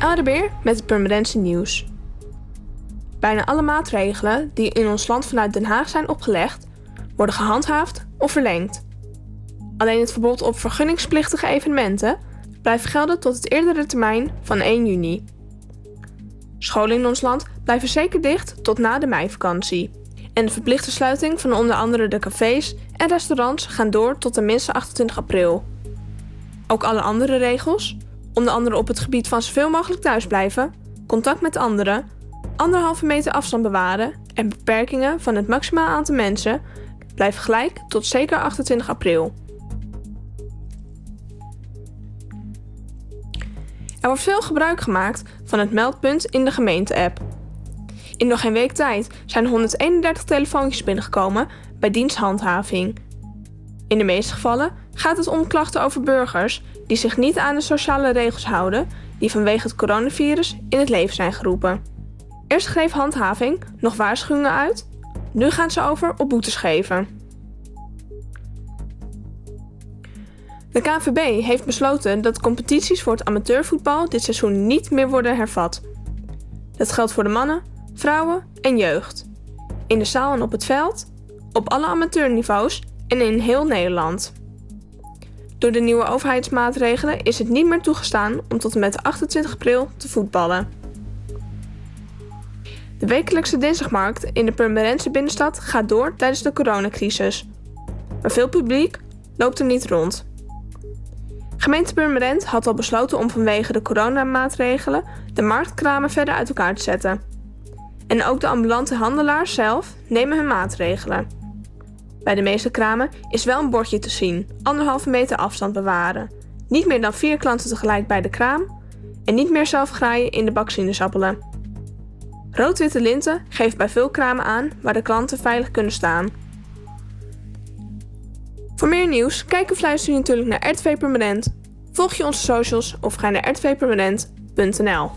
Oudebeer met het Purmerendse nieuws. Bijna alle maatregelen die in ons land vanuit Den Haag zijn opgelegd, worden gehandhaafd of verlengd. Alleen het verbod op vergunningsplichtige evenementen blijft gelden tot het eerdere termijn van 1 juni. Scholen in ons land blijven zeker dicht tot na de meivakantie. En de verplichte sluiting van onder andere de cafés en restaurants gaan door tot tenminste 28 april. Ook alle andere regels, onder andere op het gebied van zoveel mogelijk thuisblijven, contact met anderen, anderhalve meter afstand bewaren en beperkingen van het maximaal aantal mensen, blijven gelijk tot zeker 28 april. Er wordt veel gebruik gemaakt van het meldpunt in de gemeente-app. In nog geen week tijd zijn 131 telefoontjes binnengekomen bij diensthandhaving. In de meeste gevallen gaat het om klachten over burgers die zich niet aan de sociale regels houden die vanwege het coronavirus in het leven zijn geroepen. Eerst schreef handhaving nog waarschuwingen uit, nu gaan ze over op boetes geven. De KNVB heeft besloten dat competities voor het amateurvoetbal dit seizoen niet meer worden hervat. Dat geldt voor de mannen, vrouwen en jeugd. In de zaal en op het veld, op alle amateurniveaus en in heel Nederland. Door de nieuwe overheidsmaatregelen is het niet meer toegestaan om tot en met 28 april te voetballen. De wekelijkse dinsdagmarkt in de Purmerendse binnenstad gaat door tijdens de coronacrisis. Maar veel publiek loopt er niet rond. Gemeente Purmerend had al besloten om vanwege de coronamaatregelen de marktkramen verder uit elkaar te zetten. En ook de ambulante handelaars zelf nemen hun maatregelen. Bij de meeste kramen is wel een bordje te zien: anderhalve meter afstand bewaren. Niet meer dan vier klanten tegelijk bij de kraam en niet meer zelf graaien in de bak sinaasappelen. Rood-witte linten geeft bij veel kramen aan waar de klanten veilig kunnen staan. Voor meer nieuws, kijk of luister je natuurlijk naar RTV Permanent. Volg je onze socials of ga naar rtvpermanent.nl.